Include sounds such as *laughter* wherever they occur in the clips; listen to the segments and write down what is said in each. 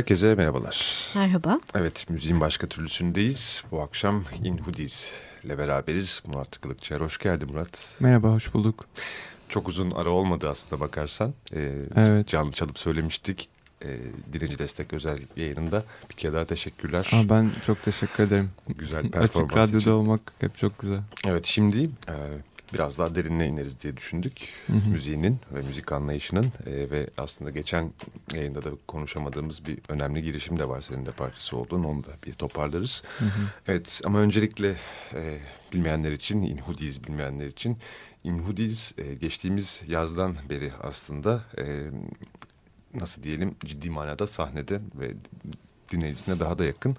Herkese merhabalar. Merhaba. Evet, müziğin başka türlüsündeyiz. Bu akşam In Hoodies ile beraberiz. Murat Kılıkçılar. Hoş geldin Murat. Merhaba, hoş bulduk. Çok uzun ara olmadı aslında bakarsan. Ee, evet. Canlı çalıp söylemiştik. e, Dinleyici Destek Özel yayınında bir kere daha teşekkürler. Aa, ben çok teşekkür ederim. Güzel performans Açık Radyo'da için. olmak hep çok güzel. Evet şimdi e, biraz daha derinine ineriz diye düşündük. Hı hı. Müziğinin ve müzik anlayışının e, ve aslında geçen yayında da konuşamadığımız bir önemli girişim de var. Senin de parçası olduğun onu da bir toparlarız. Hı hı. Evet ama öncelikle e, bilmeyenler için, Inhudiz bilmeyenler için Inhudiz e, geçtiğimiz yazdan beri aslında e, nasıl diyelim ciddi manada sahnede ve dinleyicisine daha da yakın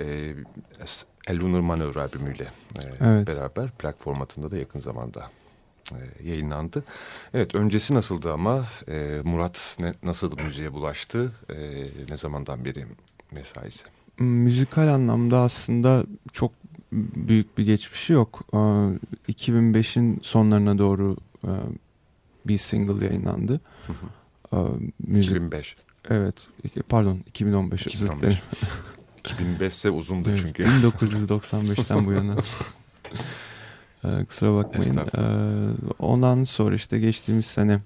e, Lunar Manöver albümüyle e, Evet. beraber plak formatında da yakın zamanda e, yayınlandı. Evet öncesi nasıldı ama e, Murat ne, nasıl müziğe bulaştı e, ne zamandan beri mesaisi? Müzikal anlamda aslında çok büyük bir geçmişi yok. Ee, 2005'in sonlarına doğru e, bir single yayınlandı. Hı hı. Ee, Müzik, 2005. evet, pardon 2015 özür 2015. dilerim. *laughs* 2005 ise uzundu Evet, çünkü. 1995'ten bu yana. *laughs* Ee, kusura bakmayın. Ee, ondan sonra işte geçtiğimiz sene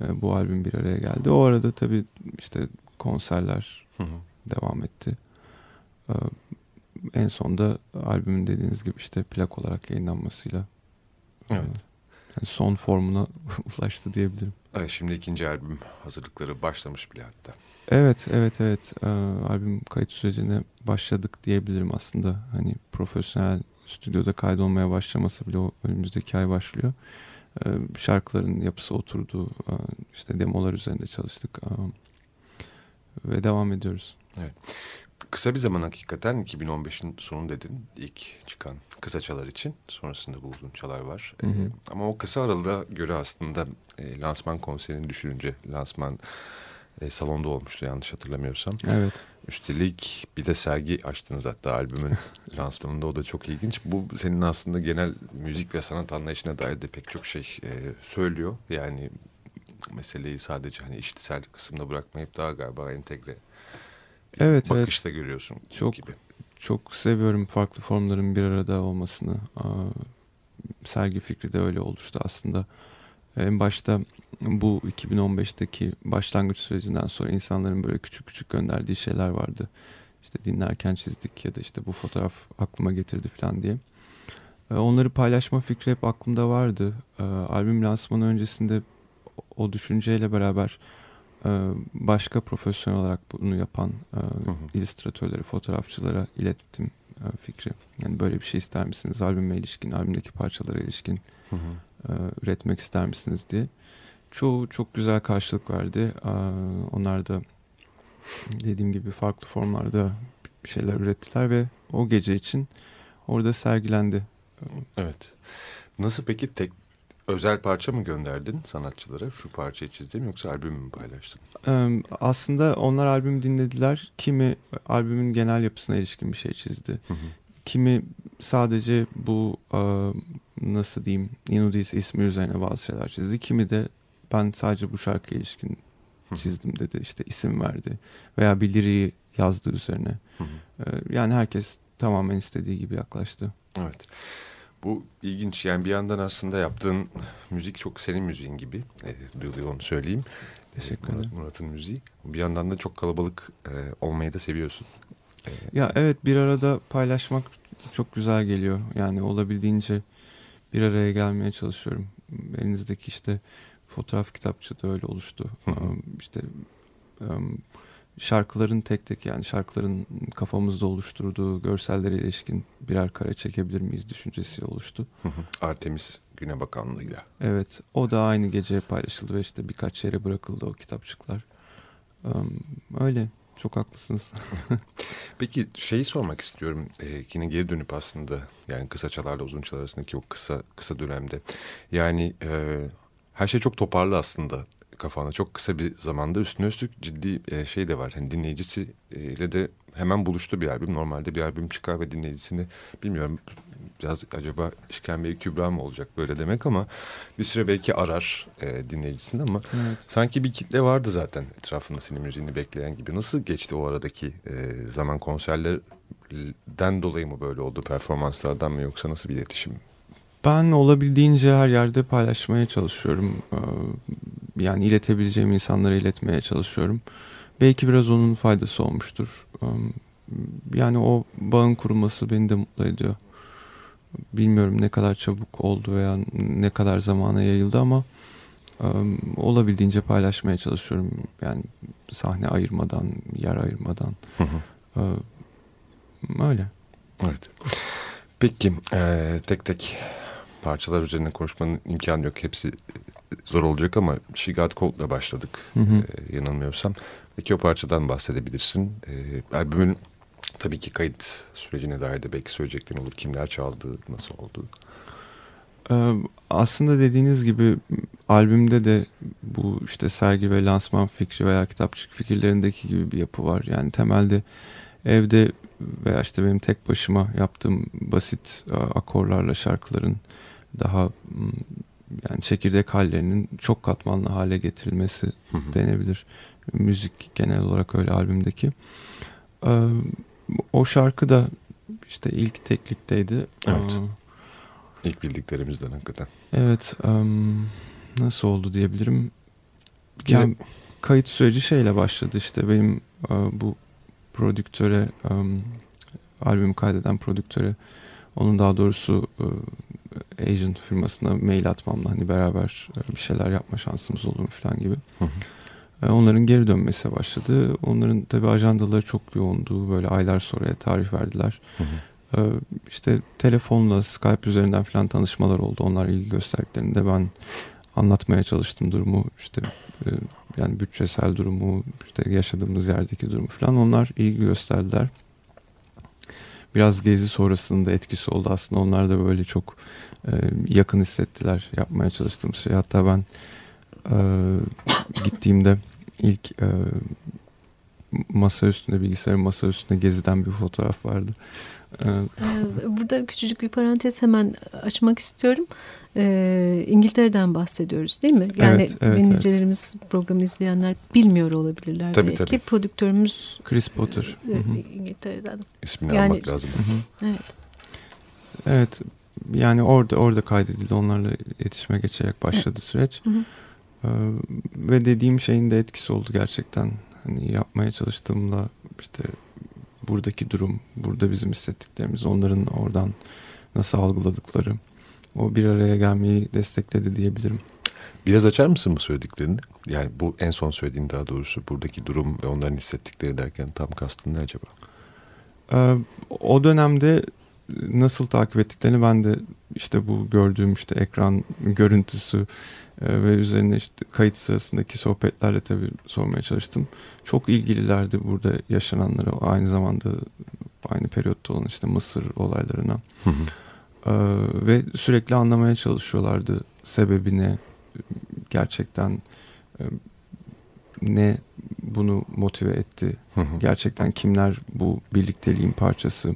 e, bu albüm bir araya geldi. O arada tabii işte konserler Hı hı. devam etti. Ee, en sonda albümün dediğiniz gibi işte plak olarak yayınlanmasıyla e, Evet. yani son formuna *laughs* ulaştı diyebilirim. Evet, şimdi ikinci albüm hazırlıkları başlamış bile hatta. Evet, evet, evet. Ee, albüm kayıt sürecine başladık diyebilirim aslında. Hani profesyonel stüdyoda kaydolmaya başlaması bile o önümüzdeki ay başlıyor. Ee, şarkıların yapısı oturdu. Ee, işte demolar üzerinde çalıştık. Ee, ve devam ediyoruz. Kısa bir zaman hakikaten 2015'in sonu dedin ilk çıkan kısa çalar için. Sonrasında bu uzun çalar var. Hı hı. Ee, ama o kısa aralığa göre aslında e, lansman konserini düşününce lansman e, salonda olmuştu yanlış hatırlamıyorsam. Evet. Üstelik bir de sergi açtınız hatta albümün *laughs* lansmanında o da çok ilginç. Bu senin aslında genel müzik ve sanat anlayışına dair de pek çok şey e, söylüyor. Yani meseleyi sadece hani işitsel kısımda bırakmayıp daha galiba entegre Evet, evet. bakışta görüyorsun Çok gibi. çok seviyorum farklı formların bir arada olmasını. Sergi fikri de öyle oluştu aslında. En başta bu 2015'teki başlangıç sürecinden sonra insanların böyle küçük küçük gönderdiği şeyler vardı. İşte dinlerken çizdik ya da işte bu fotoğraf aklıma getirdi falan diye. Ee, Onları paylaşma fikri hep aklımda vardı. Ee, Albüm lansmanı öncesinde o düşünceyle beraber başka profesyonel olarak bunu yapan e, hı. illüstratörlere, fotoğrafçılara ilettim e, fikri. Yani böyle bir şey ister misiniz? Albüme ilişkin, albümdeki parçalara ilişkin Hı hı. e, üretmek ister misiniz diye. Çoğu çok güzel karşılık verdi. Onlar da dediğim gibi farklı formlarda bir şeyler ürettiler ve o gece için orada sergilendi. Evet. Nasıl peki tek özel parça mı gönderdin sanatçılara? Şu parçayı çizdim yoksa albümü mü paylaştın? E, aslında onlar albüm dinlediler. Kimi albümün genel yapısına ilişkin bir şey çizdi. Hı hı. Kimi sadece bu e, nasıl diyeyim Inudis ismi üzerine bazı şeyler çizdi. Kimi de ben sadece bu şarkıya ilişkin çizdim dedi. İşte isim verdi. Veya bir yazdı üzerine. Hı hı. E, yani herkes tamamen istediği gibi yaklaştı. Evet. Bu ilginç. Yani bir yandan aslında yaptığın müzik çok senin müziğin gibi. E, duyuluyor onu söyleyeyim. Teşekkür E, Murat- ederim. Murat'ın müziği. Bir yandan da çok kalabalık e, olmayı da seviyorsun. E, Ya evet bir arada paylaşmak çok güzel geliyor. Yani olabildiğince bir araya gelmeye çalışıyorum. Elinizdeki işte fotoğraf kitapçı da öyle oluştu. İşte um, şarkıların tek tek yani şarkıların kafamızda oluşturduğu görsellere ilişkin birer kare çekebilir miyiz düşüncesi oluştu. Artemis Güne Bakanlığı'yla. Evet o da aynı gece paylaşıldı ve işte birkaç yere bırakıldı o kitapçıklar. Öyle çok haklısınız. *laughs* Peki şeyi sormak istiyorum. E, yine geri dönüp aslında yani kısa çalarla uzun çalar arasındaki o kısa kısa dönemde. Yani e, her şey çok toparlı aslında kafanda. Çok kısa bir zamanda üstüne üstlük ciddi e, şey de var. Hani dinleyicisiyle de hemen buluştu bir albüm. Normalde bir albüm çıkar ve dinleyicisini bilmiyorum biraz acaba İşkembe Kübra mı olacak böyle demek ama bir süre belki arar e, dinleyicisini ama evet. Sanki bir kitle vardı zaten etrafında senin müziğini bekleyen gibi. Nasıl geçti o aradaki e, zaman konserlerden dolayı mı böyle oldu performanslardan mı yoksa nasıl bir iletişim? Ben olabildiğince her yerde paylaşmaya çalışıyorum. Ee, Yani iletebileceğim insanlara iletmeye çalışıyorum. belki biraz onun faydası olmuştur. Yani o bağın kurulması beni de mutlu ediyor. Bilmiyorum ne kadar çabuk oldu veya ne kadar zamana yayıldı ama olabildiğince paylaşmaya çalışıyorum. Yani sahne ayırmadan, yer ayırmadan. Hı hı. Öyle. Evet. Peki e, tek tek parçalar üzerine konuşmanın imkanı yok. Hepsi zor olacak ama She Got Cold'la başladık hı hı. E, yanılmıyorsam. Peki o parçadan bahsedebilirsin. E, albümün tabii ki kayıt sürecine dair de belki söyleyeceklerin olur. Kimler çaldı, nasıl oldu? Ee, aslında dediğiniz gibi albümde de bu işte sergi ve lansman fikri veya kitapçık fikirlerindeki gibi bir yapı var. Yani temelde evde veya işte benim tek başıma yaptığım basit akorlarla şarkıların daha yani çekirdek hallerinin çok katmanlı hale getirilmesi hı hı. denebilir. Müzik genel olarak öyle albümdeki. Ee, o şarkı da işte ilk teklikteydi. Evet. Ee, ilk bildiklerimizden hakikaten. Evet. Um, nasıl oldu diyebilirim. Yani kayıt süreci şeyle başladı işte benim uh, bu prodüktöre um, albüm kaydeden prodüktöre onun daha doğrusu uh, agent firmasına mail atmamla hani beraber uh, bir şeyler yapma şansımız olur mu falan gibi. Hı hı. E, onların geri dönmesi başladı. Onların tabii ajandaları çok yoğundu. Böyle aylar sonra tarih verdiler. Hı hı. E, işte telefonla Skype üzerinden falan tanışmalar oldu. Onlar ilgi gösterdiklerinde ben anlatmaya çalıştım durumu. İşte e, yani bütçesel durumu, işte yaşadığımız yerdeki durumu falan. Onlar ilgi gösterdiler. Biraz gezi sonrasında etkisi oldu aslında. Onlar da böyle çok yakın hissettiler yapmaya çalıştığım şey. Hatta ben gittiğimde ilk e, masa üstünde bilgisayarın masa üstünde geziden bir fotoğraf vardı. Ee, burada küçücük bir parantez hemen açmak istiyorum. Ee, İngiltere'den bahsediyoruz değil mi? Yani evet, evet, dinleyicilerimiz evet. programı izleyenler bilmiyor olabilirler. Tabii belki. tabii. Prodüktörümüz Chris Potter. E, İngiltere'den. İsmini yani, almak lazım. Hı hı. Evet. Evet. Yani orada orada kaydedildi. Onlarla iletişime geçerek başladı evet. süreç. Hı hı. Ee, ve dediğim şeyin de etkisi oldu gerçekten. Hani yapmaya çalıştığımla işte buradaki durum, burada bizim hissettiklerimiz, onların oradan nasıl algıladıkları o bir araya gelmeyi destekledi diyebilirim. Biraz açar mısın bu söylediklerini? Yani bu en son söylediğin daha doğrusu buradaki durum ve onların hissettikleri derken tam kastın ne acaba? Ee, o dönemde nasıl takip ettiklerini ben de işte bu gördüğüm işte ekran görüntüsü e, ve üzerine işte kayıt sırasındaki sohbetlerle tabii sormaya çalıştım. Çok ilgililerdi burada yaşananlara aynı zamanda aynı periyotta olan işte Mısır olaylarına. Hı hı. Ee, ve sürekli anlamaya çalışıyorlardı sebebine gerçekten e, ne bunu motive etti. Hı hı. Gerçekten kimler bu birlikteliğin parçası.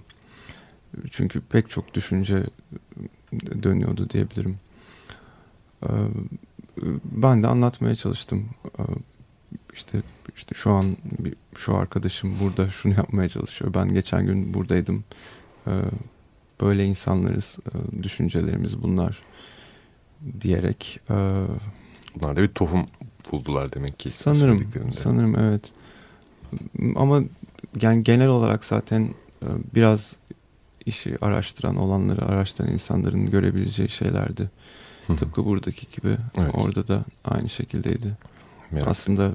Çünkü pek çok düşünce dönüyordu diyebilirim. Ee, ben de anlatmaya çalıştım. Ee, işte işte şu an bir, şu arkadaşım burada şunu yapmaya çalışıyor. Ben geçen gün buradaydım. Ee, böyle insanlarız. Ee, düşüncelerimiz bunlar diyerek. Bunlar da bir tohum buldular demek ki. Sanırım. Sanırım evet. Ama yani genel olarak zaten biraz işi araştıran olanları araştıran insanların görebileceği şeylerdi. Hı. Tıpkı buradaki gibi evet. orada da aynı şekildeydi. Merak. Aslında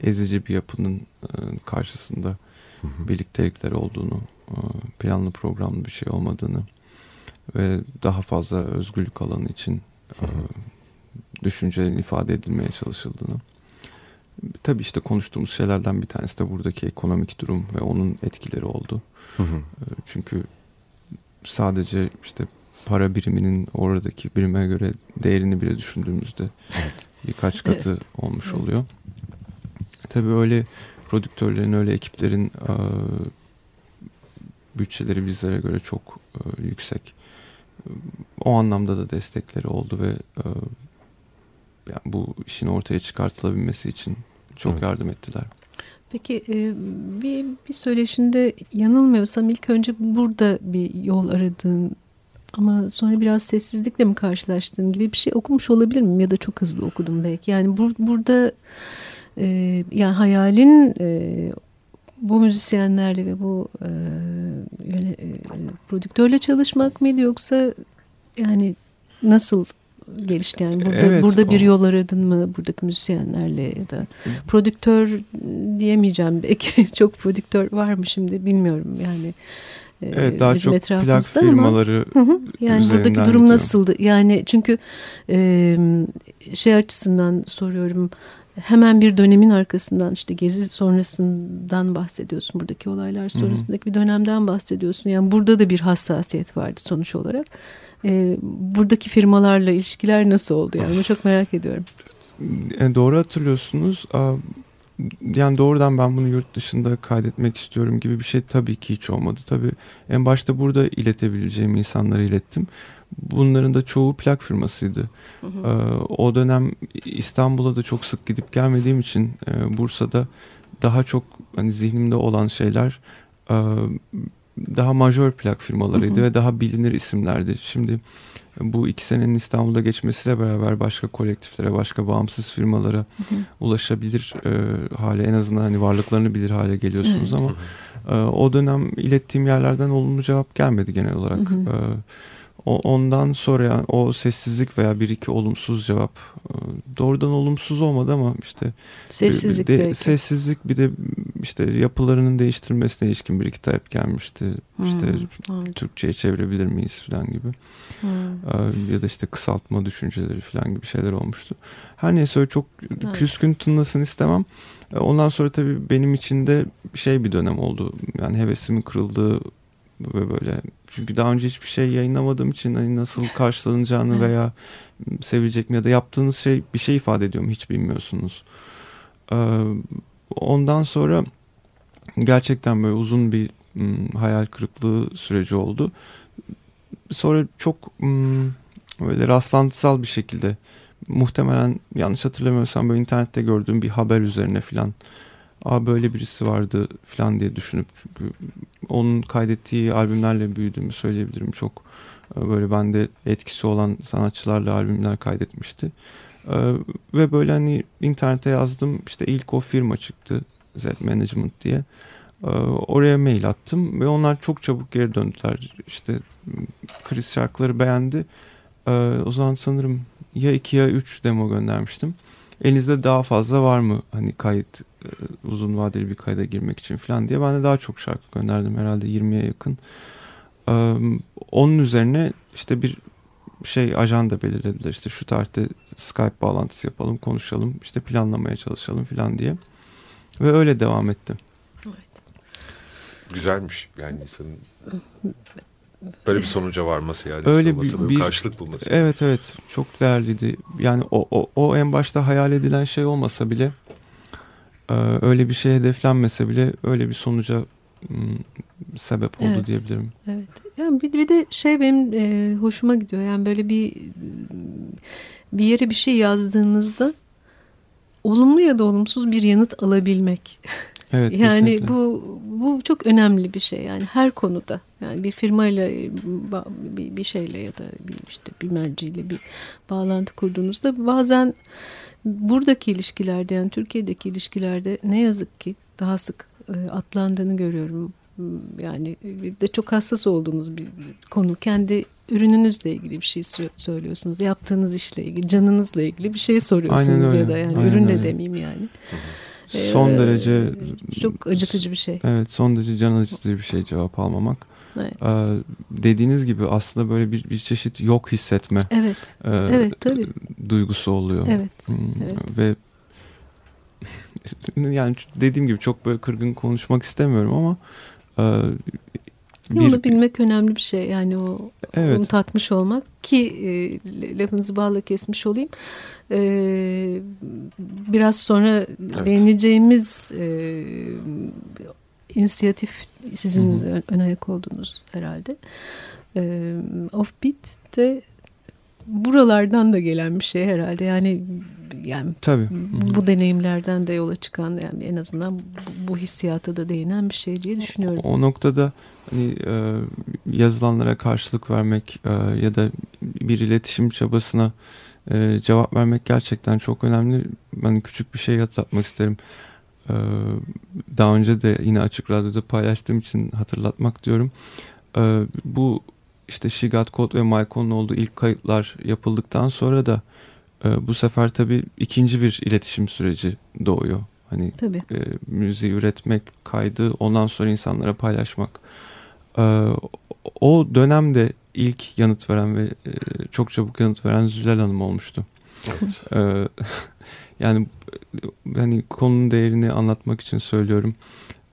ezici bir yapının e, karşısında hı hı. birliktelikler olduğunu, e, planlı programlı bir şey olmadığını ve daha fazla özgürlük alanı için hı hı. düşüncelerin ifade edilmeye çalışıldığını. Tabii işte konuştuğumuz şeylerden bir tanesi de buradaki ekonomik durum ve onun etkileri oldu. Hı hı. Çünkü sadece işte para biriminin oradaki birime göre değerini bile düşündüğümüzde evet. birkaç katı evet. olmuş evet. oluyor. Tabii öyle prodüktörlerin, öyle ekiplerin bütçeleri bizlere göre çok yüksek. O anlamda da destekleri oldu ve yani bu işin ortaya çıkartılabilmesi için çok evet. yardım ettiler. Peki bir, bir söyleşinde yanılmıyorsam ilk önce burada bir yol aradığın ama sonra biraz sessizlikle mi karşılaştığın gibi bir şey okumuş olabilir miyim ya da çok hızlı okudum belki. Yani bur burada e, yani hayalin e, bu müzisyenlerle ve bu e, yöne, e, prodüktörle çalışmak mıydı yoksa yani nasıl gelişti yani burada evet, burada bir yol aradın mı buradaki müzisyenlerle ya da prodüktör diyemeyeceğim *laughs* belki çok prodüktör var mı şimdi bilmiyorum yani e, Evet daha çok plak firmaları ama, hı hı, yani buradaki durum gidiyor. nasıldı? Yani çünkü e, şey açısından soruyorum hemen bir dönemin arkasından işte gezi sonrasından bahsediyorsun. Buradaki olaylar sonrasındaki Hı -hı. bir dönemden bahsediyorsun. Yani burada da bir hassasiyet vardı sonuç olarak. Ee, buradaki firmalarla ilişkiler nasıl oldu yani? Bunu çok merak ediyorum. E, doğru hatırlıyorsunuz. Yani doğrudan ben bunu yurt dışında kaydetmek istiyorum gibi bir şey tabii ki hiç olmadı. Tabii en başta burada iletebileceğim insanlara ilettim. Bunların da çoğu plak firmasıydı. Hı hı. O dönem İstanbul'a da çok sık gidip gelmediğim için e, Bursa'da daha çok hani zihnimde olan şeyler e, daha majör plak firmalarıydı hı hı. ve daha bilinir isimlerdi. Şimdi bu iki senenin İstanbul'da geçmesiyle beraber başka kolektiflere, başka bağımsız firmalara hı hı. ulaşabilir e, hale en azından hani varlıklarını bilir hale geliyorsunuz evet. ama e, o dönem ilettiğim yerlerden olumlu cevap gelmedi genel olarak. Hı hı. E, ondan sonra o sessizlik veya bir iki olumsuz cevap e, doğrudan olumsuz olmadı ama işte sessizlik de, belki. sessizlik bir de işte yapılarının değiştirilmesine ilişkin bir iki talep gelmişti. Hmm, işte evet. Türkçe'ye çevirebilir miyiz falan gibi. Hmm. Ya da işte kısaltma düşünceleri falan gibi şeyler olmuştu. Her neyse öyle çok evet. küskün tınlasın istemem. Ondan sonra tabii benim için de şey bir dönem oldu. Yani hevesimin kırıldığı ve böyle çünkü daha önce hiçbir şey yayınlamadığım için hani nasıl karşılanacağını veya sevilecek mi ya da yaptığınız şey bir şey ifade ediyor mu hiç bilmiyorsunuz. Ee, ondan sonra gerçekten böyle uzun bir hayal kırıklığı süreci oldu. Sonra çok böyle rastlantısal bir şekilde muhtemelen yanlış hatırlamıyorsam böyle internette gördüğüm bir haber üzerine filan Aa böyle birisi vardı falan diye düşünüp çünkü onun kaydettiği albümlerle büyüdüğümü söyleyebilirim. Çok e, böyle bende etkisi olan sanatçılarla albümler kaydetmişti. E, ve böyle hani internete yazdım işte ilk o firma çıktı Z Management diye. E, oraya mail attım ve onlar çok çabuk geri döndüler. İşte Chris şarkıları beğendi. O zaman sanırım ya iki ya üç demo göndermiştim. Elinizde daha fazla var mı hani kayıt e, uzun vadeli bir kayda girmek için falan diye ben de daha çok şarkı gönderdim herhalde 20'ye yakın. Onun üzerine işte bir şey ajanda belirlediler işte şu tarihte Skype bağlantısı yapalım konuşalım işte planlamaya çalışalım falan diye ve öyle devam etti. Evet. Güzelmiş yani insanın böyle bir sonuca varması yani. Öyle olması, bir, bir karşılık bulması. Evet evet çok değerliydi. Yani o, o, o en başta hayal edilen şey olmasa bile e, öyle bir şey hedeflenmese bile öyle bir sonuca sebep oldu evet, diyebilirim. Evet. Yani bir, bir de şey benim e, hoşuma gidiyor. Yani böyle bir bir yere bir şey yazdığınızda olumlu ya da olumsuz bir yanıt alabilmek. Evet, yani kesinlikle. bu bu çok önemli bir şey yani her konuda. Yani bir firmayla bir, bir şeyle ya da bir işte bir merciyle bir bağlantı kurduğunuzda bazen buradaki ilişkilerde yani Türkiye'deki ilişkilerde ne yazık ki daha sık e, atlandığını görüyorum. Yani de çok hassas olduğunuz bir konu. Kendi ürününüzle ilgili bir şey söylüyorsunuz. Yaptığınız işle ilgili, canınızla ilgili bir şey soruyorsunuz ya da yani Aynen ürün de demeyeyim yani. Son ee, derece çok acıtıcı bir şey. Evet, son derece can acıtıcı bir şey cevap almamak. Evet. Ee, dediğiniz gibi aslında böyle bir, bir çeşit yok hissetme. Evet. E, evet tabii. Duygusu oluyor. Evet. Hmm, evet. Ve *laughs* yani dediğim gibi çok böyle kırgın konuşmak istemiyorum ama e, bir... Onu bilmek önemli bir şey yani o evet. onu tatmış olmak ki e, lafınızı bağla kesmiş olayım e, biraz sonra evet. değineceğimiz e, inisiyatif sizin hı hı. ön ayak olduğunuz herhalde e, Offbeat de buralardan da gelen bir şey herhalde yani yani Tabii. Bu, bu deneyimlerden de yola çıkan yani en azından bu, bu hissiyata da değinen bir şey diye düşünüyorum. O, o noktada hani e, yazılanlara karşılık vermek e, ya da bir iletişim çabasına e, cevap vermek gerçekten çok önemli. Ben küçük bir şey hatırlatmak isterim. E, daha önce de yine Açık Radyo'da paylaştığım için hatırlatmak diyorum. E, bu işte She Got Caught ve Mykon'un olduğu ilk kayıtlar yapıldıktan sonra da e, bu sefer tabii ikinci bir iletişim süreci doğuyor. Hani Tabii. e, müziği üretmek, kaydı ondan sonra insanlara paylaşmak. E, o dönemde ilk yanıt veren ve e, çok çabuk yanıt veren Zülal Hanım olmuştu. Evet. *laughs* E, yani hani konunun değerini anlatmak için söylüyorum.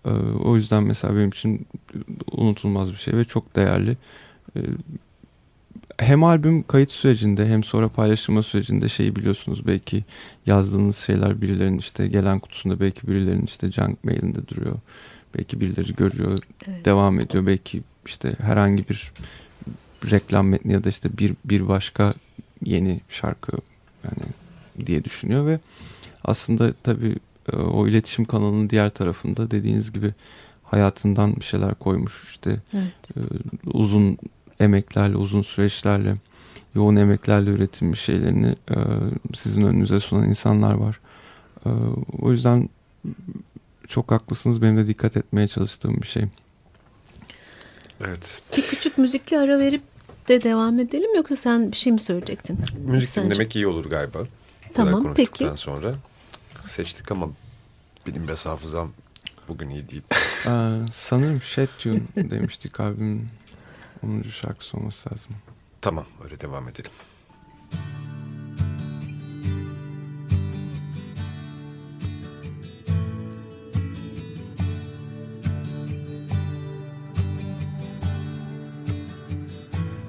E, o yüzden mesela benim için unutulmaz bir şey ve çok değerli. E, hem albüm kayıt sürecinde hem sonra paylaşılma sürecinde şeyi biliyorsunuz belki yazdığınız şeyler birilerinin işte gelen kutusunda belki birilerinin işte junk mailinde duruyor. Belki birileri görüyor, Evet. devam ediyor. Belki işte herhangi bir reklam metni ya da işte bir bir başka yeni şarkı yani diye düşünüyor ve aslında tabii e, o iletişim kanalının diğer tarafında dediğiniz gibi hayatından bir şeyler koymuş işte Evet. e, uzun emeklerle, uzun süreçlerle, yoğun emeklerle üretilmiş şeylerini e, sizin önünüze sunan insanlar var. O yüzden çok haklısınız. Benim de dikkat etmeye çalıştığım bir şey. Evet. Bir küçük müzikli ara verip de devam edelim yoksa sen bir şey mi söyleyecektin? Müzik Sence? dinlemek iyi olur galiba. Tamam, peki. sonra seçtik ama benim biraz hafızam bugün iyi değil. E, sanırım Shed Tune demiştik albümün 10. şarkısı olması lazım. tamam öyle devam edelim.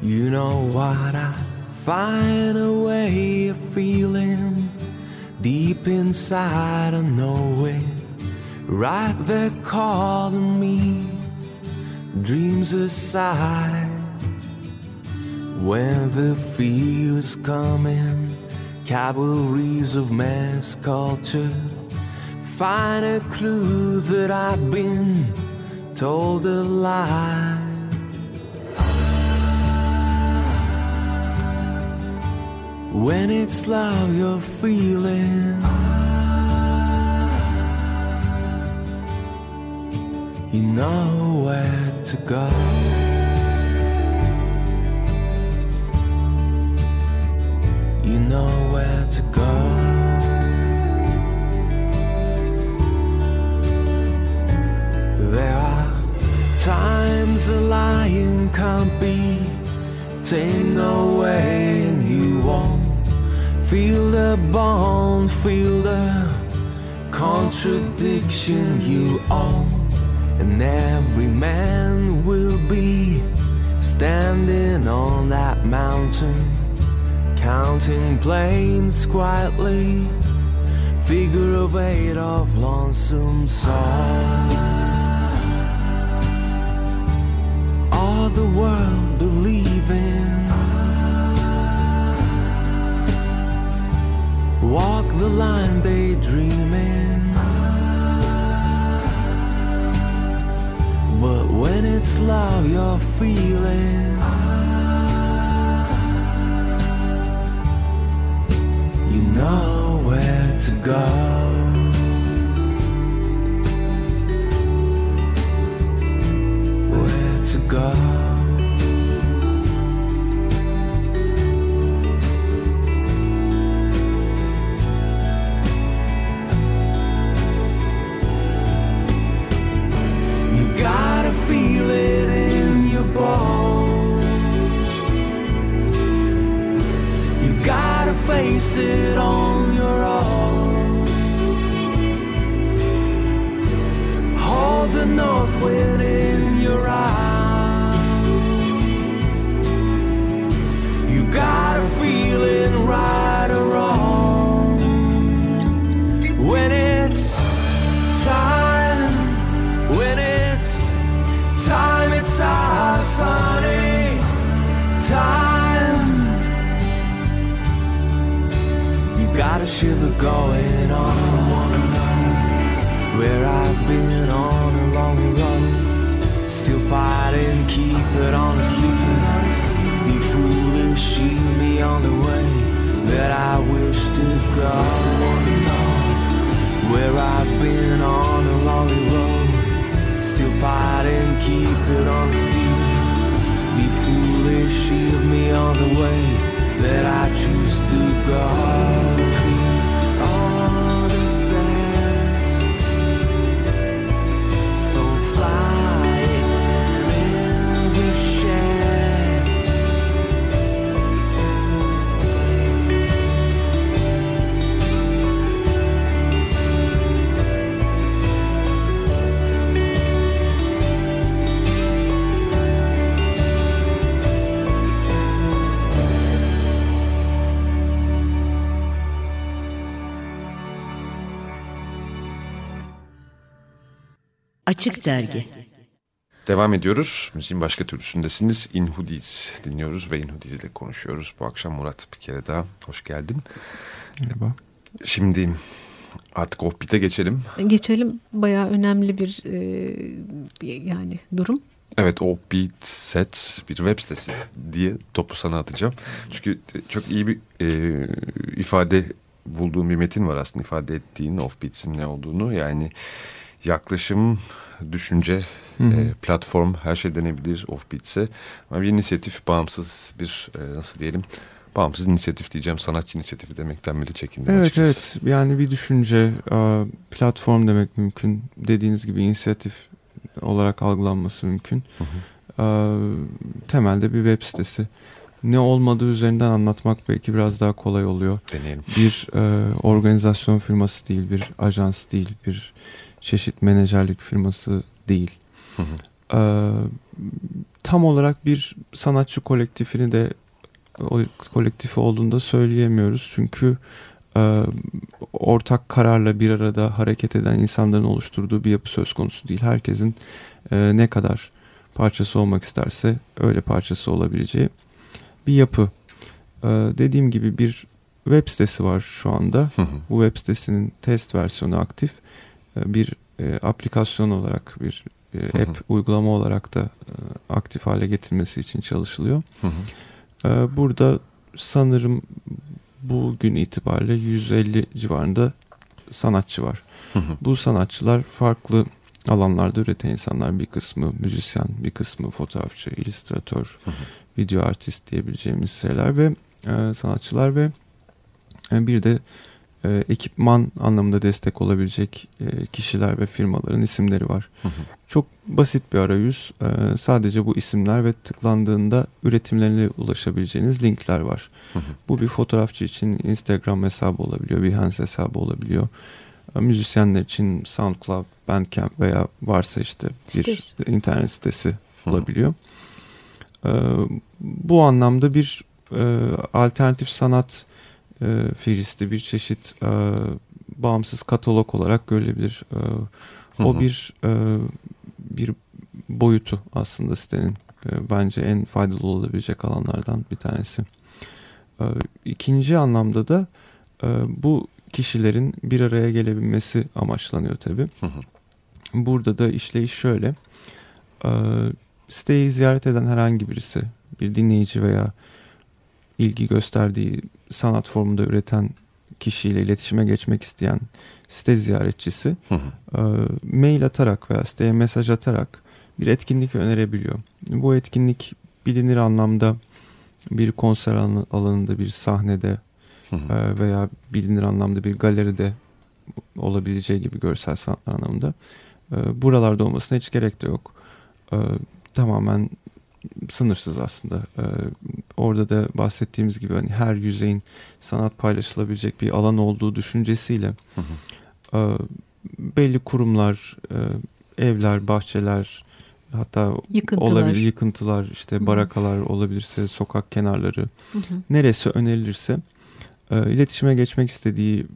You know what? I find a way of feeling deep inside. Know it. Right there calling me. Dreams aside. When the fear is coming, cavalries of mass culture find a clue that I've been told a lie. When it's love you're feeling, you know where to go. You know where to go. There are times a lion can't be tamed away, and you won't feel the bond, feel the contradiction you own. And every man will be standing on that mountain, counting planes quietly, figure of eight of lonesome souls. All the world believing. Walk the line daydreaming. But when it's love you're feeling, you know where to go. Where face it on your own. Hold the north wind in your arms. You gotta Shiver going on from wondering where I've been on a long road. Still fighting, keep it honestly. Be foolish, shield me on the way. that I wish to God where I've been on a lonely road, still fighting, keep it on the. Be foolish, shield me on the way that I choose to go. Açık Dergi Devam ediyoruz. Müziğin başka türlüsündesiniz. In Hoodies dinliyoruz ve In Hoodies ile konuşuyoruz. Bu akşam Murat bir kere daha hoş geldin. Merhaba. Şimdi artık Offbeat'e geçelim. Geçelim bayağı önemli bir e, bir yani durum. Evet Offbeat Set bir web sitesi diye topu sana atacağım. Çünkü çok iyi bir e, ifade bulduğum bir metin var aslında ifade ettiğin Offbeat'in ne olduğunu. Yani yaklaşım, düşünce, Hı hı. e, platform her şey denebilir Offbeat'se. Ama bir inisiyatif, bağımsız bir e, nasıl diyelim bağımsız inisiyatif diyeceğim. Sanatçı inisiyatifi demekten bile çekindim Evet açıkçası. evet yani bir düşünce e, platform demek mümkün dediğiniz gibi inisiyatif olarak algılanması mümkün. Hı hı. E, temelde bir web sitesi. Ne olmadığı üzerinden anlatmak belki biraz daha kolay oluyor. Deneyelim. Bir e, organizasyon firması değil, bir ajans değil, bir çeşit menajerlik firması değil. Hı hı. E, tam olarak bir sanatçı kolektifini de o kolektifi olduğunda söyleyemiyoruz. Çünkü e, ortak kararla bir arada hareket eden insanların oluşturduğu bir yapı söz konusu değil. Herkesin e, ne kadar parçası olmak isterse öyle parçası olabileceği bir yapı. E, dediğim gibi bir web sitesi var şu anda. Hı hı. Bu web sitesinin test versiyonu aktif. E, bir e, aplikasyon olarak bir e, Hı hı. app uygulama olarak da e, aktif hale getirilmesi için çalışılıyor. Hı hı. Ee, Burada sanırım bugün itibariyle 150 civarında sanatçı var. Hı hı. Bu sanatçılar farklı alanlarda üreten insanlar. Bir kısmı müzisyen, bir kısmı fotoğrafçı, illüstratör, Hı hı. video artist diyebileceğimiz şeyler ve e, sanatçılar ve e, bir de e, ekipman anlamında destek olabilecek e, kişiler ve firmaların isimleri var. Hı hı. Çok basit bir arayüz. Ee, sadece bu isimler ve tıklandığında üretimlerine ulaşabileceğiniz linkler var. Hı hı. Bu bir fotoğrafçı için Instagram hesabı olabiliyor, Behance hesabı olabiliyor. Ee, Müzisyenler için SoundCloud, Bandcamp veya varsa işte bir Sitesi. internet sitesi olabiliyor. Ee, bu anlamda bir e, alternatif sanat e, fihristi bir çeşit e, bağımsız katalog olarak görülebilir. E, o hı. bir e, bir boyutu aslında sitenin e, bence en faydalı olabilecek alanlardan bir tanesi. E, ikinci anlamda da e, bu kişilerin bir araya gelebilmesi amaçlanıyor hı. Burada da işleyiş şöyle. E, siteyi ziyaret eden herhangi birisi, bir dinleyici veya ilgi gösterdiği sanat formunda üreten kişiyle iletişime geçmek isteyen site ziyaretçisi Hı hı. e, mail atarak veya siteye mesaj atarak bir etkinlik önerebiliyor. Bu etkinlik bilinir anlamda bir konser alanı- alanında, bir sahnede Hı hı. e, veya bilinir anlamda bir galeride olabileceği gibi görsel sanatlar anlamında. E, buralarda olmasına hiç gerek de yok. E, tamamen sınırsız aslında. E, orada da bahsettiğimiz gibi hani her yüzeyin sanat paylaşılabilecek bir alan olduğu düşüncesiyle Hı hı. e, belli kurumlar, e, evler, bahçeler, hatta Yıkıntılar. olabilir yıkıntılar, işte Hı. barakalar olabilirse sokak kenarları, Hı hı. neresi önerilirse e, iletişime geçmek istediği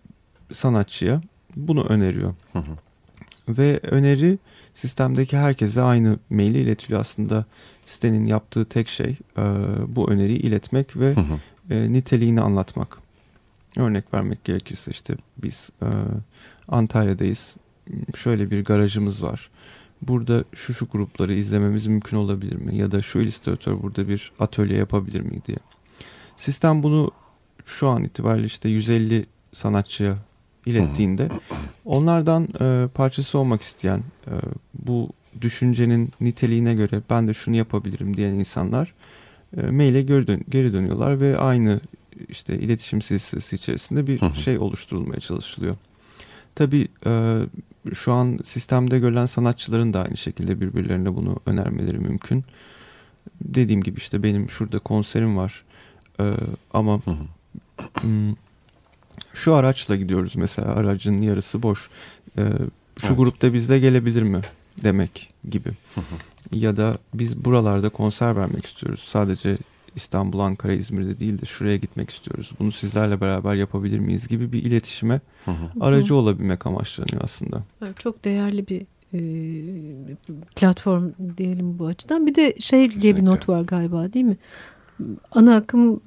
sanatçıya bunu öneriyor. Hı hı. Ve öneri sistemdeki herkese aynı maili iletiliyor aslında. Sitenin yaptığı tek şey e, bu öneriyi iletmek ve Hı hı. e, niteliğini anlatmak. Örnek vermek gerekirse işte biz e, Antalya'dayız. Şöyle bir garajımız var. Burada şu şu grupları izlememiz mümkün olabilir mi? Ya da şu illüstratör burada bir atölye yapabilir mi diye. Sistem bunu şu an itibariyle işte 150 sanatçıya ilettiğinde onlardan e, parçası olmak isteyen e, bu düşüncenin niteliğine göre ben de şunu yapabilirim diyen insanlar e, maile geri, dön geri dönüyorlar ve aynı işte iletişim silsilesi içerisinde bir şey oluşturulmaya çalışılıyor. Tabii e, şu an sistemde görülen sanatçıların da aynı şekilde birbirlerine bunu önermeleri mümkün. Dediğim gibi işte benim şurada konserim var E, ama şu araçla gidiyoruz mesela aracın yarısı boş. Ee, şu Evet. grupta bizde gelebilir mi demek gibi. Ya da biz buralarda konser vermek istiyoruz. Sadece İstanbul, Ankara, İzmir'de değil de şuraya gitmek istiyoruz. Bunu sizlerle beraber yapabilir miyiz gibi bir iletişime aracı olabilmek amaçlanıyor aslında. Çok değerli bir e, platform diyelim bu açıdan. Bir de şey diye bir not var galiba değil mi? Ana akım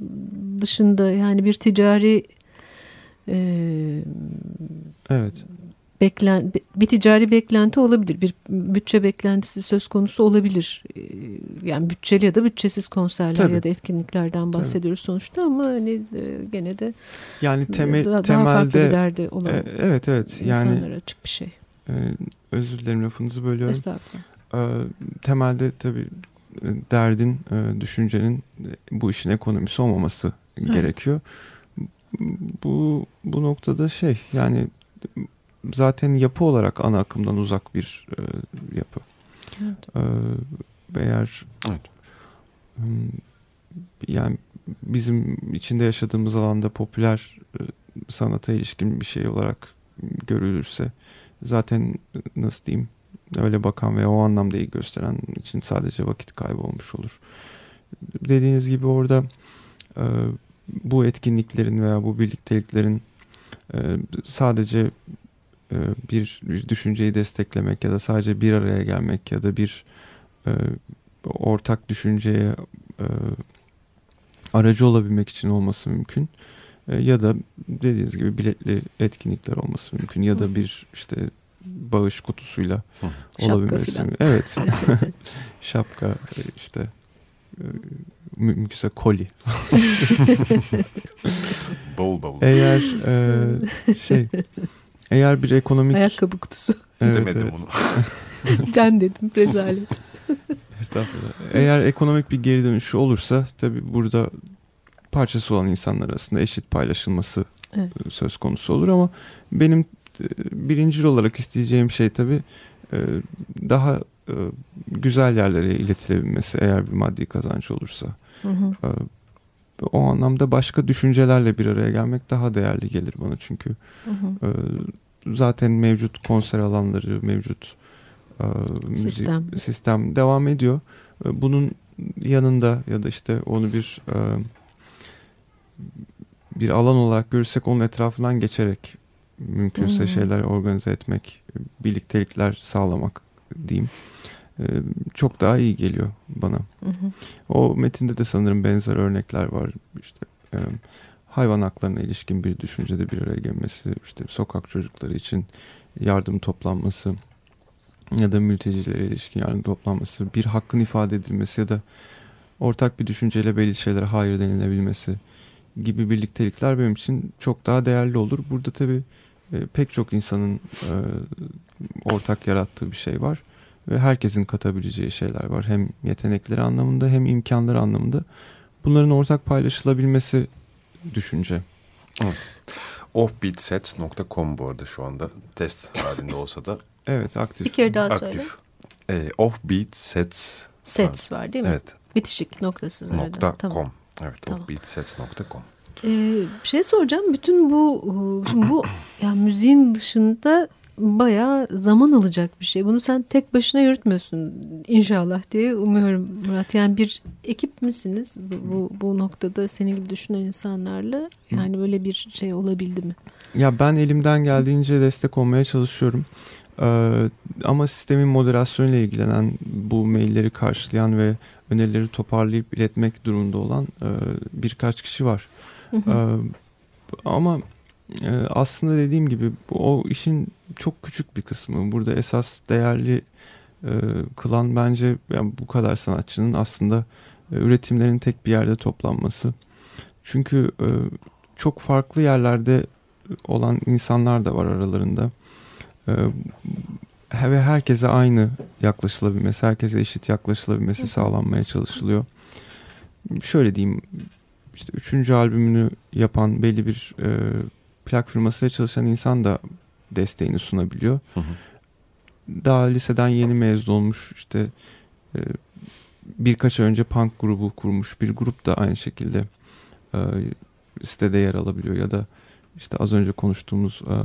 dışında yani bir ticari e, Evet. Beklen bir ticari beklenti olabilir. Bir bütçe beklentisi söz konusu olabilir. E, Yani bütçeli ya da bütçesiz konserler Tabii. ya da etkinliklerden bahsediyoruz sonuçta ama hani e, gene de Yani temel, daha, daha farklı bir temelde derdi olan e, evet evet yani insanlara açık bir şey. e, özür dilerim lafınızı bölüyorum. Estağfurullah. Ee, temelde tabii e, derdin, e, düşüncenin e, bu işin ekonomisi olmaması gerekiyor. Bu bu noktada şey yani zaten yapı olarak ana akımdan uzak bir e, yapı. Evet. Ee, eğer Evet. hmm, yani bizim içinde yaşadığımız alanda popüler e, sanata ilişkin bir şey olarak görülürse zaten e, nasıl diyeyim öyle bakan ve o anlamda iyi gösteren için sadece vakit kaybı olmuş olur. Dediğiniz gibi orada e, bu etkinliklerin veya bu birlikteliklerin e, sadece e, bir, bir düşünceyi desteklemek ya da sadece bir araya gelmek ya da bir e, ortak düşünceye e, aracı olabilmek için olması mümkün. E, ya da dediğiniz gibi biletli etkinlikler olması mümkün ya da bir işte bağış kutusuyla Hı. Şapka olabilmesi. filan. Evet. *laughs* *laughs* Şapka e, işte e, mü- mümkünse koli. *laughs* Bavul bavul. Eğer e, şey eğer bir ekonomik Ayakkabı kutusu. *laughs* Evet, Demedim evet. bunu. *laughs* ben dedim rezalet. *laughs* Estağfurullah. Eğer ekonomik bir geri dönüşü olursa tabii burada parçası olan insanlar arasında eşit paylaşılması Evet. e, söz konusu olur ama benim e, birincil olarak isteyeceğim şey tabii e, daha güzel yerlere iletilebilmesi eğer bir maddi kazanç olursa. Hı hı. O anlamda başka düşüncelerle bir araya gelmek daha değerli gelir bana çünkü Hı hı. e, zaten mevcut konser alanları, mevcut e, müzik- Sistem. sistem devam ediyor. E, Bunun yanında ya da işte onu bir e, bir alan olarak görürsek onun etrafından geçerek mümkünse Hmm. şeyler organize etmek, birliktelikler sağlamak diyeyim. Çok daha iyi geliyor bana. Hı hı. O metinde de sanırım benzer örnekler var. İşte e, hayvan haklarına ilişkin bir düşüncede bir araya gelmesi, işte sokak çocukları için yardım toplanması ya da mültecilere ilişkin yardım toplanması, bir hakkın ifade edilmesi ya da ortak bir düşünceyle belli şeylere hayır denilebilmesi gibi birliktelikler benim için çok daha değerli olur. Burada tabii e, pek çok insanın e, ortak yarattığı bir şey var ve herkesin katabileceği şeyler var. Hem yetenekleri anlamında hem imkanları anlamında. Bunların ortak paylaşılabilmesi düşünce. Offbeatsets.com bu arada şu anda test halinde olsa da *laughs* Evet aktif. Bir kere daha söyle. aktif. Ee, offbeatsets Sets var değil mi? evet Bitişik noktasız arada. nokta Tamam. com. Evet Tamam. offbeatsets.com. Ee, bir şey soracağım. Bütün bu e, şimdi bu *clears throat* yani müziğin dışında bayağı zaman alacak bir şey. Bunu sen tek başına yürütmüyorsun inşallah diye umuyorum Murat. Yani bir ekip misiniz bu, bu, bu noktada senin gibi düşünen insanlarla? Yani böyle bir şey olabildi mi? Ya ben elimden geldiğince destek olmaya çalışıyorum. Ee, ama sistemin moderasyonuyla ilgilenen, bu mailleri karşılayan ve önerileri toparlayıp iletmek durumunda olan e, birkaç kişi var. Ee, ama aslında dediğim gibi o işin çok küçük bir kısmı. Burada esas değerli e, kılan bence yani bu kadar sanatçının aslında e, üretimlerin tek bir yerde toplanması. Çünkü e, çok farklı yerlerde olan insanlar da var aralarında. Ve herkese aynı yaklaşılabilmesi, herkese eşit yaklaşılabilmesi sağlanmaya çalışılıyor. Şöyle diyeyim, işte üçüncü albümünü yapan belli bir plak firmasıyla çalışan insan da desteğini sunabiliyor. Hı hı. Daha liseden yeni mezun olmuş işte e, birkaç ay önce punk grubu kurmuş bir grup da aynı şekilde e, sitede yer alabiliyor ya da işte az önce konuştuğumuz e,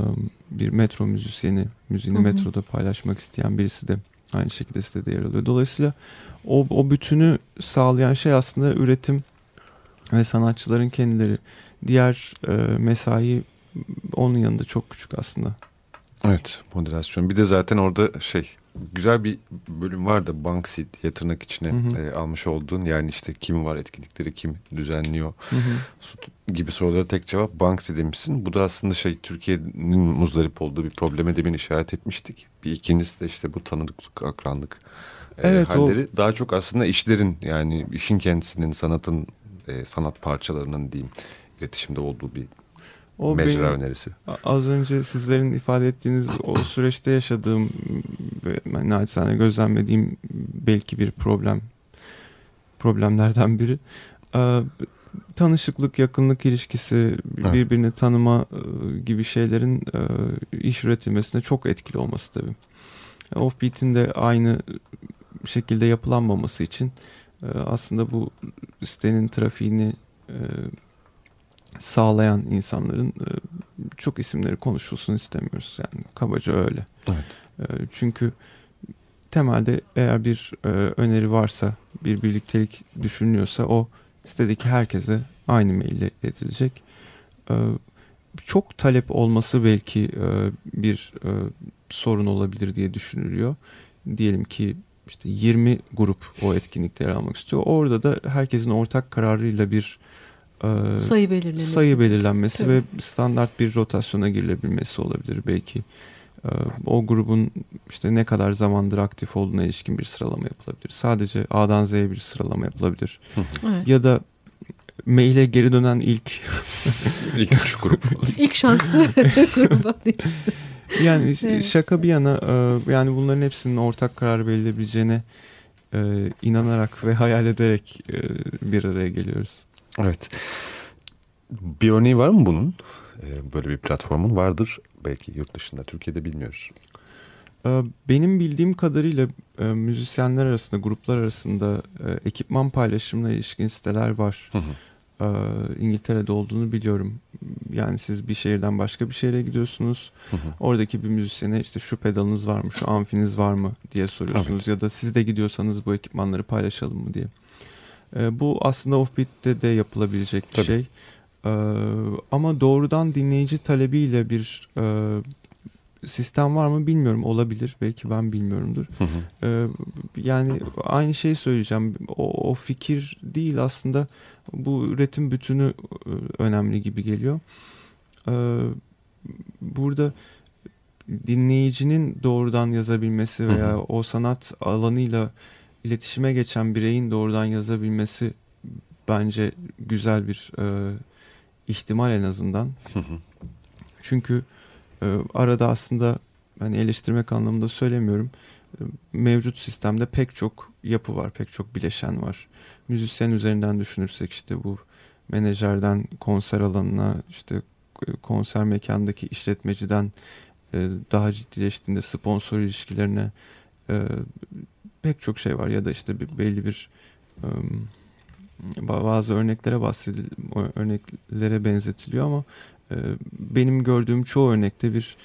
bir metro müzisyeni müziğini Hı hı. metroda paylaşmak isteyen birisi de aynı şekilde sitede yer alıyor. Dolayısıyla o, o bütünü sağlayan şey aslında üretim ve sanatçıların kendileri. Diğer e, mesai onun yanında çok küçük aslında. Evet moderasyon. Bir de zaten orada şey güzel bir bölüm var da Banksy diye tırnak içine Hı hı. e, almış olduğun yani işte kim var etkinlikleri kim düzenliyor Hı hı. gibi sorulara tek cevap Banksy demişsin. Bu da aslında şey Türkiye'nin muzdarip olduğu bir probleme demin işaret etmiştik. Bir ikincisi de işte bu tanıdıklık, akranlık e, Evet, o- halleri. Daha çok aslında işlerin yani işin kendisinin sanatın e, sanat parçalarının diyeyim iletişimde olduğu bir O mecra benim önerisi. az önce sizlerin ifade ettiğiniz o süreçte yaşadığım ve ben naçizane gözlemlediğim belki bir problem problemlerden biri. Ee, tanışıklık, yakınlık ilişkisi, Evet. birbirini tanıma gibi şeylerin iş üretilmesine çok etkili olması tabii. Offbeat'in de aynı şekilde yapılanmaması için aslında bu sitenin trafiğini sağlayan insanların e, çok isimleri konuşulsun istemiyoruz. Yani kabaca öyle. Evet. E, Çünkü temelde eğer bir e, öneri varsa, bir birliktelik düşünülüyorsa o sitedeki herkese aynı maille iletilecek. Çok talep olması belki bir sorun olabilir diye düşünülüyor. Diyelim ki işte 20 grup o etkinlikte yer almak istiyor. Orada da herkesin ortak kararıyla bir e, Sayı belirlenir. sayı belirlenmesi Tabii. ve standart bir rotasyona girilebilmesi olabilir belki. O grubun işte ne kadar zamandır aktif olduğuna ilişkin bir sıralama yapılabilir. Sadece A'dan Z'ye bir sıralama yapılabilir. Evet. Ya da maile geri dönen ilk *laughs* İlk üç grup. *laughs* İlk şanslı *laughs* gruba. yani Evet. şaka bir yana yani bunların hepsinin ortak karar verilebileceğine inanarak ve hayal ederek bir araya geliyoruz. Evet. Bir örneği var mı bunun? Ee, böyle bir platformun vardır. Belki yurt dışında, Türkiye'de bilmiyoruz. Ee, Benim bildiğim kadarıyla e, müzisyenler arasında, gruplar arasında e, ekipman paylaşımına ilişkin siteler var. Hı hı. Ee, İngiltere'de olduğunu biliyorum. Yani siz bir şehirden başka bir şehre gidiyorsunuz. Hı hı. Oradaki bir müzisyene işte şu pedalınız var mı, şu amfiniz var mı diye soruyorsunuz. Ya da siz de gidiyorsanız bu ekipmanları paylaşalım mı diye. Ee, Bu aslında Offbeat'te de yapılabilecek bir Tabii. şey. Ee, Ama doğrudan dinleyici talebiyle bir e, sistem var mı bilmiyorum. Olabilir. Belki ben bilmiyorumdur. Hı hı. Ee, yani aynı şeyi söyleyeceğim. O, o fikir değil aslında bu üretim bütünü e, önemli gibi geliyor. Burada dinleyicinin doğrudan yazabilmesi Hı hı. veya o sanat alanıyla iletişime geçen bireyin doğrudan yazabilmesi bence güzel bir e, ihtimal en azından. Hı hı. Çünkü e, arada aslında hani eleştirmek anlamında söylemiyorum. E, mevcut sistemde pek çok yapı var, pek çok bileşen var. Müzisyen üzerinden düşünürsek işte bu menajerden konser alanına, işte e, konser mekandaki işletmeciden e, daha ciddileştiğinde sponsor ilişkilerine e, pek çok şey var ya da işte bir, belli bir ba- bazı örneklere bahsedil örneklere benzetiliyor ama benim gördüğüm çoğu örnekte bir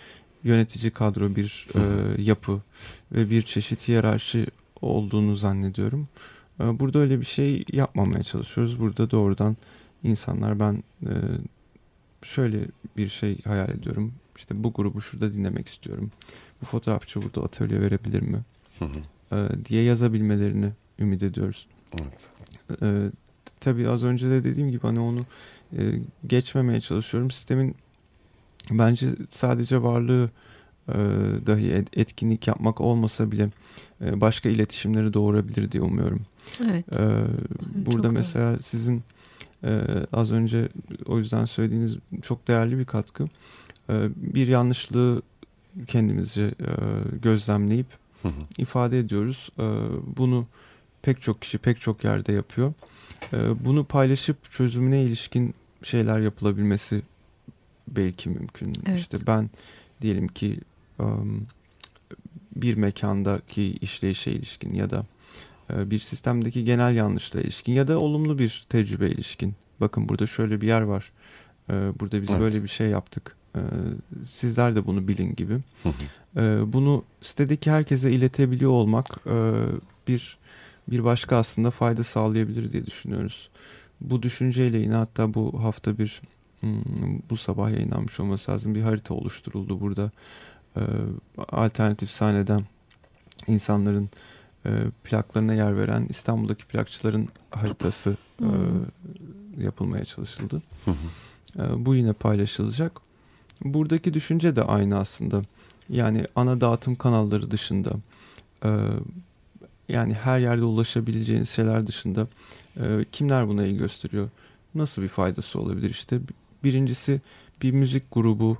yönetici kadro, bir Hı hı. yapı ve bir çeşit hiyerarşi olduğunu zannediyorum. Burada öyle bir şey yapmamaya çalışıyoruz. Burada doğrudan insanlar ben şöyle bir şey hayal ediyorum. İşte bu grubu şurada dinlemek istiyorum. Bu fotoğrafçı burada atölye verebilir mi? Hı hı. E, diye yazabilmelerini ümit ediyoruz. Evet. Ee, tabii az önce de dediğim gibi hani onu e, geçmemeye çalışıyorum. Sistemin bence sadece varlığı e, dahi et- etkinlik yapmak olmasa bile e, başka iletişimleri doğurabilir diye umuyorum. Evet. Ee, burada çok mesela sizin Ee, az önce o yüzden söylediğiniz çok değerli bir katkı. Ee, bir yanlışlığı kendimizce e, gözlemleyip Hı hı. ifade ediyoruz. Ee, bunu pek çok kişi pek çok yerde yapıyor. Ee, bunu paylaşıp çözümüne ilişkin şeyler yapılabilmesi belki mümkün. Evet. İşte ben diyelim ki bir mekandaki işleyişe ilişkin ya da e, bir sistemdeki genel yanlışla ilişkin ya da olumlu bir tecrübe ilişkin. Bakın burada şöyle bir yer var. E, Burada biz Evet. böyle bir şey yaptık. Sizler de bunu bilin gibi. Hı hı. E, Bunu sitedeki herkese iletebiliyor olmak e, bir bir başka aslında fayda sağlayabilir diye düşünüyoruz. Bu düşünceyle yine hatta bu hafta bir hmm, bu sabah yayınlanmış olması lazım bir harita oluşturuldu burada. E, Alternatif sahneden insanların e, plaklarına yer veren İstanbul'daki plakçıların haritası e, yapılmaya çalışıldı. Hı hı. E, bu yine paylaşılacak. Buradaki düşünce de aynı aslında. Yani ana dağıtım kanalları dışında e, yani her yerde ulaşabileceğiniz şeyler dışında e, kimler buna ilgi gösteriyor? Nasıl bir faydası olabilir? İşte birincisi bir müzik grubu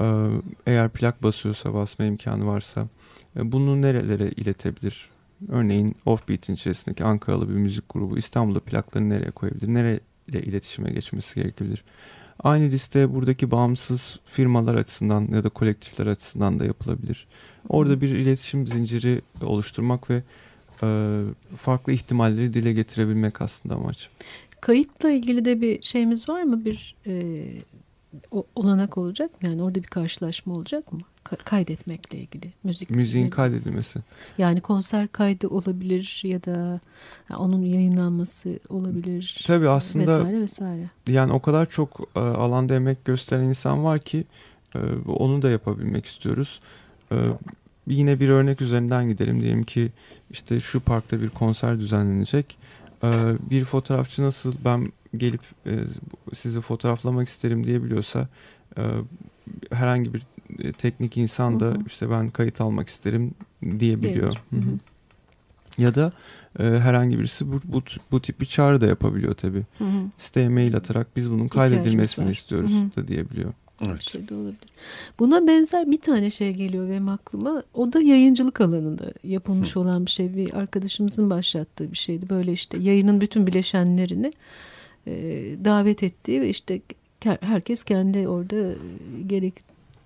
e, eğer plak basıyorsa basma imkanı varsa e, bunu nerelere iletebilir? Örneğin Offbeat'in içerisindeki Ankaralı bir müzik grubu İstanbul'da plaklarını nereye koyabilir? Nereyle iletişime geçmesi gerekebilir? Aynı liste buradaki bağımsız firmalar açısından ya da kolektifler açısından da yapılabilir. Orada bir iletişim zinciri oluşturmak ve e, farklı ihtimalleri dile getirebilmek aslında amaç. Kayıtla ilgili de bir şeyimiz var mı? Bir e, olanak olacak mı? Yani orada bir karşılaşma olacak mı? Ka- kaydetmekle ilgili müzik. Müziğin ne- kaydedilmesi. Yani konser kaydı olabilir ya da onun yayınlanması olabilir. Tabii aslında vesaire vesaire. yani o kadar çok e, alanda emek gösteren insan var ki e, onu da yapabilmek istiyoruz. E, yine bir örnek üzerinden gidelim. Diyelim ki işte şu parkta bir konser düzenlenecek. Bir fotoğrafçı nasıl ben gelip sizi fotoğraflamak isterim diyebiliyorsa herhangi bir teknik insan da Hı hı. işte ben kayıt almak isterim diyebiliyor. Hı Hı hı. hı. Ya da e, herhangi birisi bu, bu, bu tip bir çağrı da yapabiliyor tabii. Hı hı. Siteye mail atarak biz bunun kaydedilmesini var. istiyoruz Hı hı. da diyebiliyor. Bir Evet. şey de olabilir. Buna benzer bir tane şey geliyor benim aklıma. O da yayıncılık alanında yapılmış olan bir şey. Bir arkadaşımızın başlattığı bir şeydi. Böyle işte yayının bütün bileşenlerini e, davet ettiği ve işte ke- herkes kendi orada e,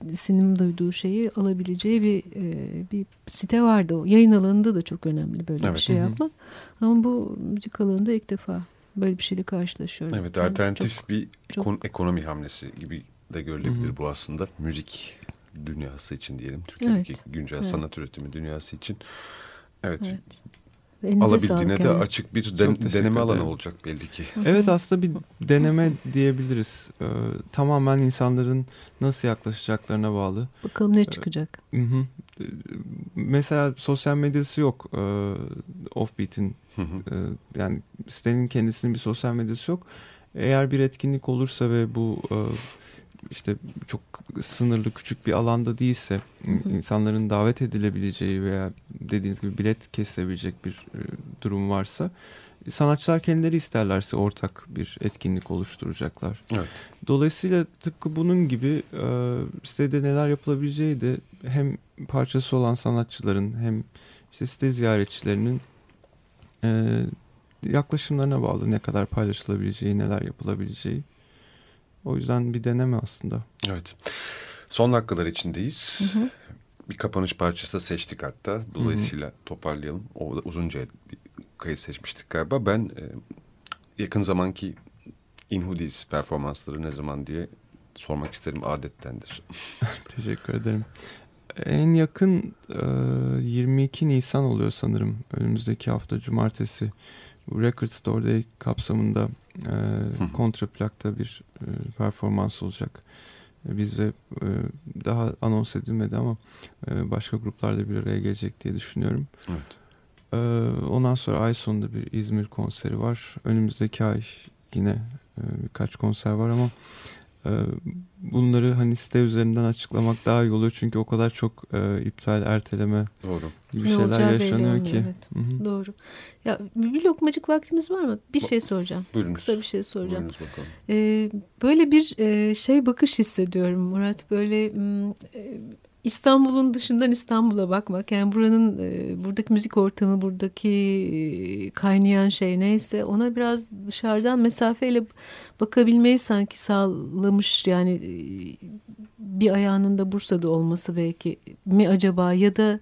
gereksinim duyduğu şeyi alabileceği bir e, bir site vardı. O yayın alanında da çok önemli böyle bir Evet. şey Hı hı. yapmak. Ama bu müzik alanında ilk defa böyle bir şeyle karşılaşıyorum. Evet Yani alternatif çok- bir çok- ekon- ekonomi hamlesi gibi de görülebilir Hı hı. bu aslında. Müzik dünyası için diyelim. Türkiye'deki güncel Evet. sanat üretimi dünyası için. Evet. Evet. Elinize Alabildiğine sağlık de yani. açık bir den- deneme alanı olacak belli ki. Evet aslında bir deneme diyebiliriz. Ee, tamamen insanların nasıl yaklaşacaklarına bağlı. Bakalım ne çıkacak. Hı hı. Ee, Mesela sosyal medyası yok ee, Offbeat'in. Ee, yani sitenin kendisinin bir sosyal medyası yok. Eğer bir etkinlik olursa ve bu e, işte çok sınırlı küçük bir alanda değilse insanların davet edilebileceği veya dediğiniz gibi bilet kesilebilecek bir e, durum varsa sanatçılar kendileri isterlerse ortak bir etkinlik oluşturacaklar. Evet. Dolayısıyla tıpkı bunun gibi e, sitede neler yapılabileceği de hem parçası olan sanatçıların hem işte site ziyaretçilerinin e, yaklaşımlarına bağlı ne kadar paylaşılabileceği, neler yapılabileceği. O yüzden bir deneme aslında. Evet. Son dakikalar içindeyiz. Hı hı. Bir kapanış parçası da seçtik hatta. Dolayısıyla toparlayalım. O da uzunca bir kayıt seçmiştik galiba. Ben e, yakın zamanki Inhudis performansları ne zaman diye sormak isterim adettendir. *laughs* Teşekkür ederim. En yakın e, 22 Nisan oluyor sanırım. Önümüzdeki hafta cumartesi. Record Store Day kapsamında e, kontraplakta bir e, performans olacak. E, Biz ve e, daha anons edilmedi ama e, başka gruplar da bir araya gelecek diye düşünüyorum. Evet. E, ondan sonra ay sonunda bir İzmir konseri var. Önümüzdeki ay yine e, birkaç konser var ama bunları hani site üzerinden açıklamak daha iyi olur çünkü o kadar çok e, iptal erteleme Doğru. gibi Ne şeyler yaşanıyor ki. evet. Hı hı. Doğru. Ya bir lokmacık vaktimiz var mı? Bir şey soracağım. Buyurunuz. Kısa bir şey soracağım. Buyurunuz bakalım. Ee, böyle bir e, şey bakış hissediyorum Murat. Böyle e, İstanbul'un dışından İstanbul'a bakmak. Yani buranın e, buradaki müzik ortamı, buradaki e, kaynayan şey neyse ona biraz dışarıdan mesafeyle bakabilmeyi sanki sağlamış. Yani e, bir ayağının da Bursa'da olması belki mi acaba ya da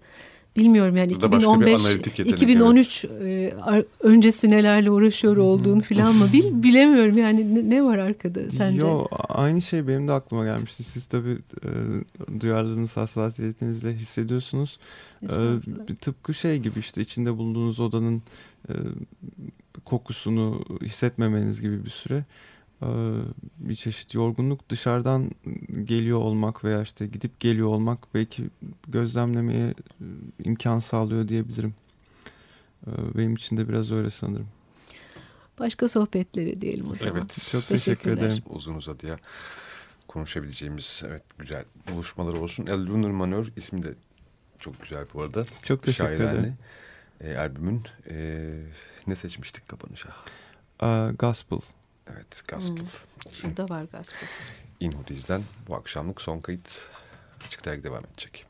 bilmiyorum yani Ya da başka bir 2015 analitik yetenek, 2013 e, ar- öncesi nelerle uğraşıyor olduğunu falan mı bil, *laughs* bilemiyorum yani ne, ne var arkada sence? Yo, aynı şey benim de aklıma gelmişti. Siz tabii e, duyarlılığınız, hassasiyetinizle hissediyorsunuz. E, tıpkı şey gibi işte içinde bulunduğunuz odanın e, kokusunu hissetmemeniz gibi bir süre. E, bir çeşit yorgunluk dışarıdan geliyor olmak veya işte gidip geliyor olmak belki gözlemlemeye e, imkan sağlıyor diyebilirim. E, benim için de biraz öyle sanırım. Başka sohbetlere diyelim o zaman. Evet. Çok teşekkür Teşekkürler. ederim. Uzun uzadıya konuşabileceğimiz evet güzel buluşmalar olsun. El Lunar Manör ismi de çok güzel bu arada. Çok teşekkür Şairane. ederim. E, albümün e, ne seçmiştik kapanışa? E, gospel. Evet Gospel. Şurada var gospel. In Hoodies'den bu akşamlık son kayıt Açık Dergi devam edecek.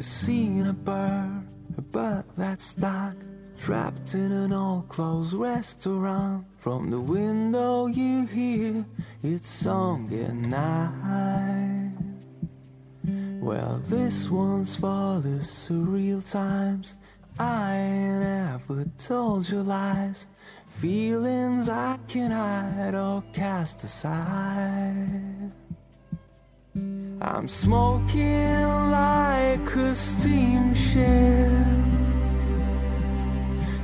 Ever seen a bird, a bird that's stuck, trapped in an all closed restaurant? From the window you hear its song at night. Well, this one's for the surreal times. I ain't ever told you lies, feelings I can hide or cast aside. I'm smoking like a steamship,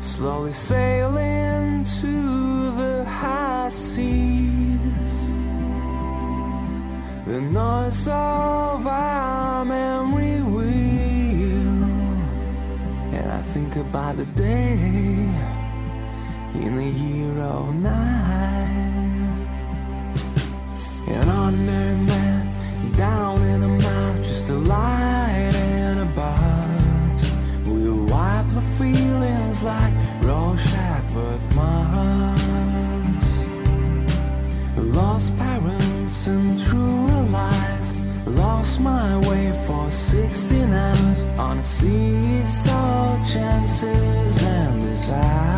slowly sailing to the high seas. The noise of our memory wheel, and I think about the day in the year of nine. An ordinary man down in the mouth, just a light in a box. We'll wipe the feelings like Rorschach birthmarks. Lost parents and true lies. Lost my way for 16 hours on a seesaw, chances and desires.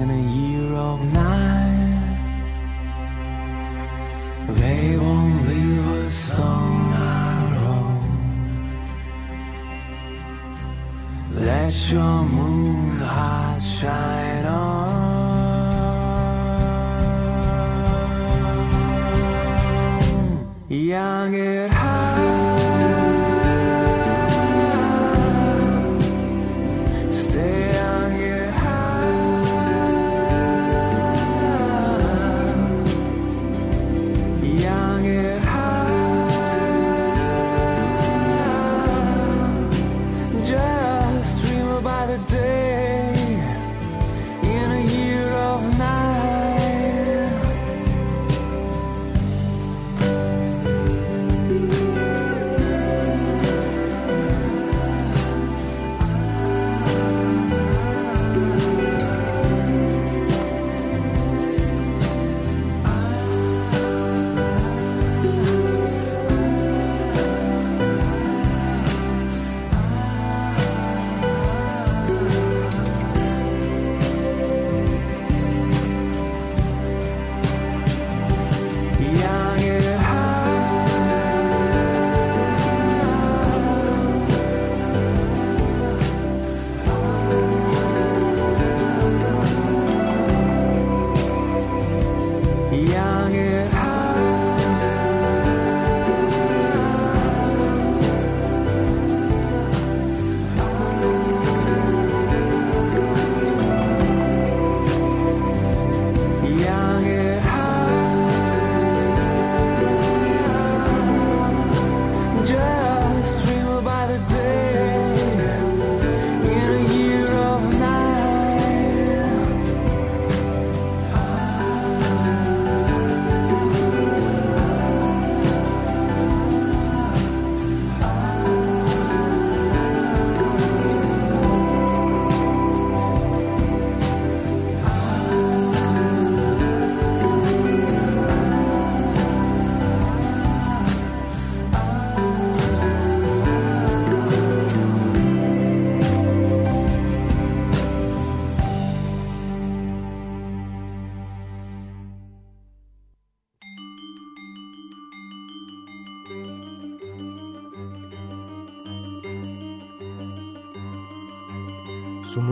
In a year of nine. They won't leave us on our own. Let your moon heart shine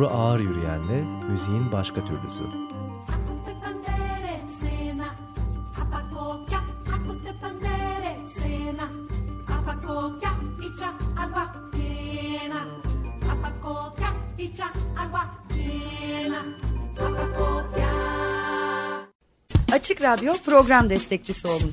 Sumru ağır yürüyenle müziğin başka türlüsü. Açık Radyo program destekçisi olun.